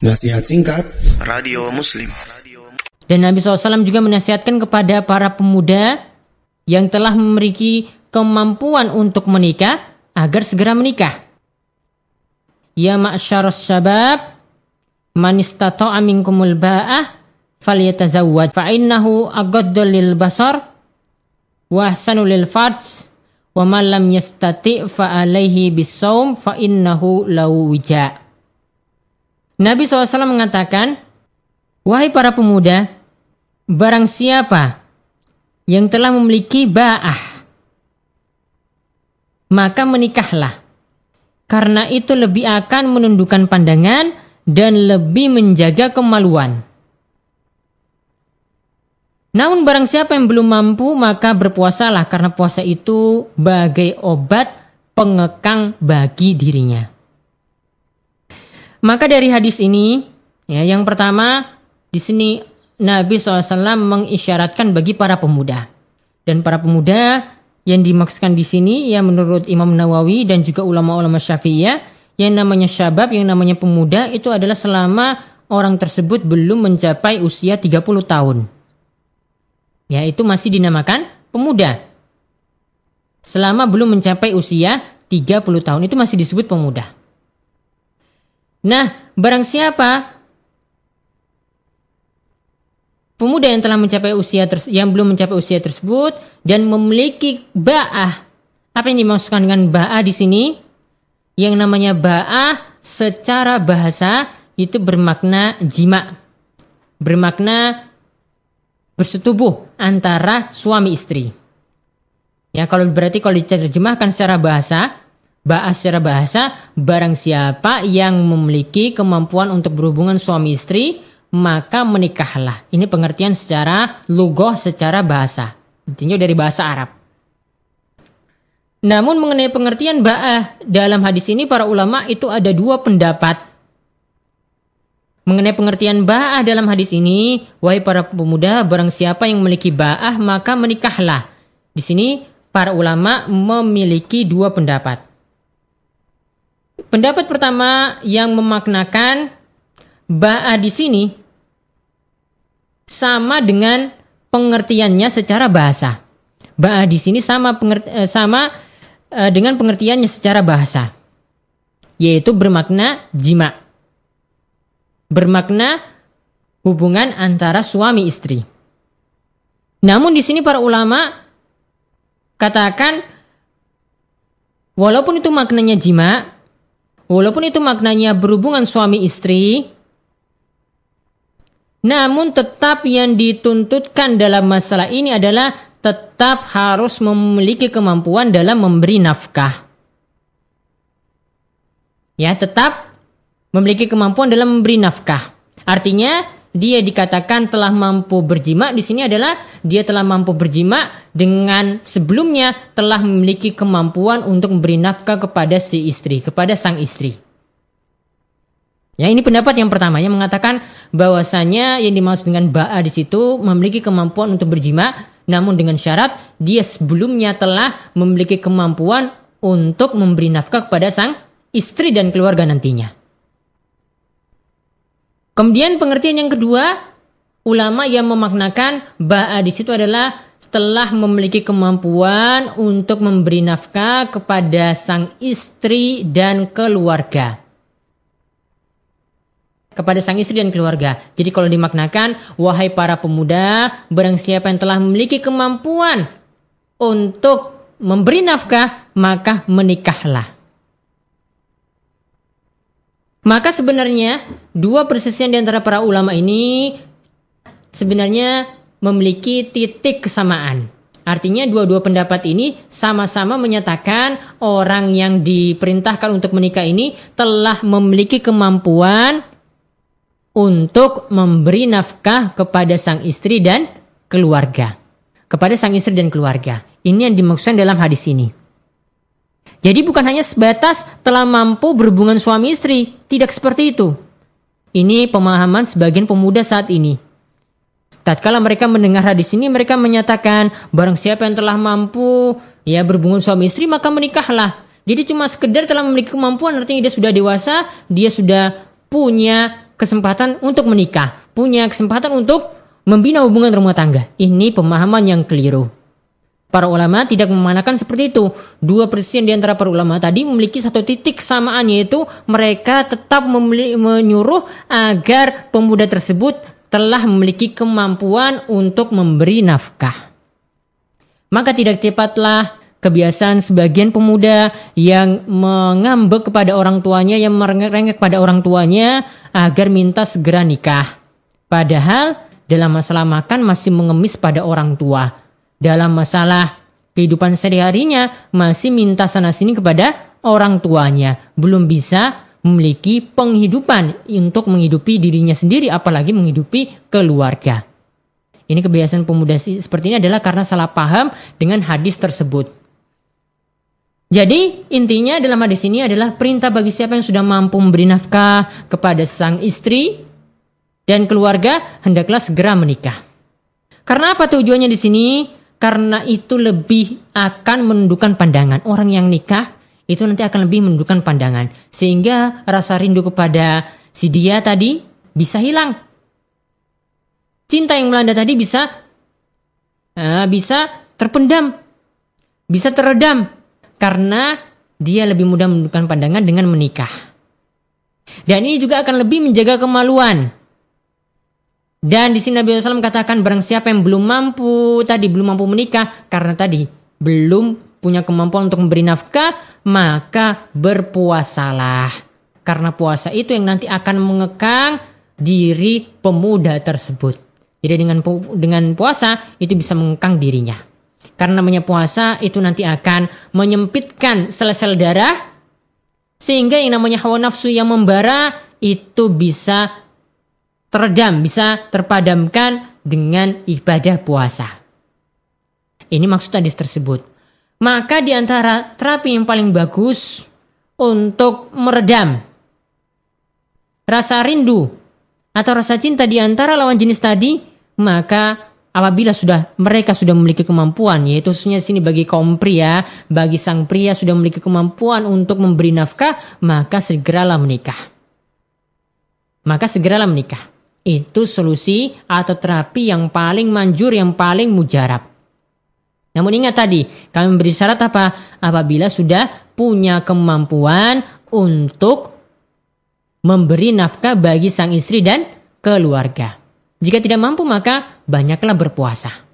Nasihat singkat Radio Muslim. Dan Nabi SAW juga menasihatkan kepada para pemuda yang telah memiliki kemampuan untuk menikah agar segera menikah. Ya ma'syaras syabab man istata'a minkumul ba'ah falyatazawwaj fa innahu aghaddu lil basar wa ahsanu lil farj wa man lam yastati' fa alaihi bisawm fa innahu lahu wija'. Nabi SAW mengatakan, Wahai para pemuda, barang siapa yang telah memiliki ba'ah, maka menikahlah. Karena itu lebih akan menundukkan pandangan dan lebih menjaga kemaluan. Namun barang siapa yang belum mampu maka berpuasalah karena puasa itu bagai obat pengekang bagi dirinya. Maka dari hadis ini, ya, yang pertama di sini Nabi SAW mengisyaratkan bagi para pemuda dan para pemuda yang dimaksudkan di sini ya menurut Imam Nawawi dan juga ulama-ulama Syafi'iyah yang namanya syabab, yang namanya pemuda itu adalah selama orang tersebut belum mencapai usia 30 tahun. Ya, itu masih dinamakan pemuda. Selama belum mencapai usia 30 tahun itu masih disebut pemuda. Nah, barang siapa pemuda yang telah mencapai usia yang belum mencapai usia tersebut dan memiliki ba'ah. Apa yang dimaksudkan dengan ba'ah di sini? Yang namanya ba'ah secara bahasa itu bermakna jima. Bermakna bersetubuh antara suami istri. Ya, kalau berarti kalau diterjemahkan secara bahasa, Bahas secara bahasa, barang siapa yang memiliki kemampuan untuk berhubungan suami istri, maka menikahlah. Ini pengertian secara lugoh, secara bahasa. Intinya dari bahasa Arab. Namun mengenai pengertian ba'ah dalam hadis ini para ulama itu ada dua pendapat. Mengenai pengertian ba'ah dalam hadis ini, wahai para pemuda, barang siapa yang memiliki ba'ah maka menikahlah. Di sini para ulama memiliki dua pendapat. Pendapat pertama yang memaknakan ba'a di sini sama dengan pengertiannya secara bahasa. Ba'a di sini sama eh, sama eh, dengan pengertiannya secara bahasa. Yaitu bermakna jima. Bermakna hubungan antara suami istri. Namun di sini para ulama katakan walaupun itu maknanya jima, Walaupun itu maknanya berhubungan suami istri, namun tetap yang dituntutkan dalam masalah ini adalah tetap harus memiliki kemampuan dalam memberi nafkah. Ya, tetap memiliki kemampuan dalam memberi nafkah. Artinya, dia dikatakan telah mampu berjima di sini adalah dia telah mampu berjima dengan sebelumnya telah memiliki kemampuan untuk memberi nafkah kepada si istri, kepada sang istri. Ya, ini pendapat yang pertama yang mengatakan bahwasanya yang dimaksud dengan ba'a di situ memiliki kemampuan untuk berjima namun dengan syarat dia sebelumnya telah memiliki kemampuan untuk memberi nafkah kepada sang istri dan keluarga nantinya. Kemudian pengertian yang kedua, ulama yang memaknakan ba'a di situ adalah telah memiliki kemampuan untuk memberi nafkah kepada sang istri dan keluarga. Kepada sang istri dan keluarga. Jadi kalau dimaknakan, wahai para pemuda, barang siapa yang telah memiliki kemampuan untuk memberi nafkah, maka menikahlah. Maka sebenarnya dua persisian di antara para ulama ini sebenarnya memiliki titik kesamaan. Artinya dua-dua pendapat ini sama-sama menyatakan orang yang diperintahkan untuk menikah ini telah memiliki kemampuan untuk memberi nafkah kepada sang istri dan keluarga. Kepada sang istri dan keluarga. Ini yang dimaksudkan dalam hadis ini. Jadi bukan hanya sebatas telah mampu berhubungan suami istri, tidak seperti itu. Ini pemahaman sebagian pemuda saat ini. Tatkala mereka mendengar hadis ini, mereka menyatakan barang siapa yang telah mampu ya berhubungan suami istri maka menikahlah. Jadi cuma sekedar telah memiliki kemampuan artinya dia sudah dewasa, dia sudah punya kesempatan untuk menikah, punya kesempatan untuk membina hubungan rumah tangga. Ini pemahaman yang keliru. Para ulama tidak memanakan seperti itu. Dua persen di antara para ulama tadi memiliki satu titik kesamaan yaitu mereka tetap menyuruh agar pemuda tersebut telah memiliki kemampuan untuk memberi nafkah. Maka tidak tepatlah kebiasaan sebagian pemuda yang mengambek kepada orang tuanya, yang merengek kepada orang tuanya agar minta segera nikah. Padahal dalam masalah makan masih mengemis pada orang tua dalam masalah kehidupan sehari-harinya masih minta sana sini kepada orang tuanya, belum bisa memiliki penghidupan untuk menghidupi dirinya sendiri apalagi menghidupi keluarga. Ini kebiasaan pemuda seperti ini adalah karena salah paham dengan hadis tersebut. Jadi intinya dalam hadis ini adalah perintah bagi siapa yang sudah mampu memberi nafkah kepada sang istri dan keluarga hendaklah segera menikah. Karena apa tujuannya di sini? Karena itu lebih akan menundukkan pandangan. Orang yang nikah itu nanti akan lebih menundukkan pandangan. Sehingga rasa rindu kepada si dia tadi bisa hilang. Cinta yang melanda tadi bisa uh, bisa terpendam, bisa teredam karena dia lebih mudah menundukkan pandangan dengan menikah. Dan ini juga akan lebih menjaga kemaluan. Dan di sini Nabi SAW katakan barang siapa yang belum mampu tadi belum mampu menikah karena tadi belum punya kemampuan untuk memberi nafkah maka berpuasalah karena puasa itu yang nanti akan mengekang diri pemuda tersebut. Jadi dengan dengan puasa itu bisa mengekang dirinya. Karena namanya puasa itu nanti akan menyempitkan sel-sel darah sehingga yang namanya hawa nafsu yang membara itu bisa teredam, bisa terpadamkan dengan ibadah puasa. Ini maksud hadis tersebut. Maka di antara terapi yang paling bagus untuk meredam rasa rindu atau rasa cinta di antara lawan jenis tadi, maka apabila sudah mereka sudah memiliki kemampuan yaitu khususnya sini bagi kaum pria, bagi sang pria sudah memiliki kemampuan untuk memberi nafkah, maka segeralah menikah. Maka segeralah menikah. Itu solusi atau terapi yang paling manjur, yang paling mujarab. Namun ingat tadi, kami beri syarat apa? Apabila sudah punya kemampuan untuk memberi nafkah bagi sang istri dan keluarga. Jika tidak mampu maka banyaklah berpuasa.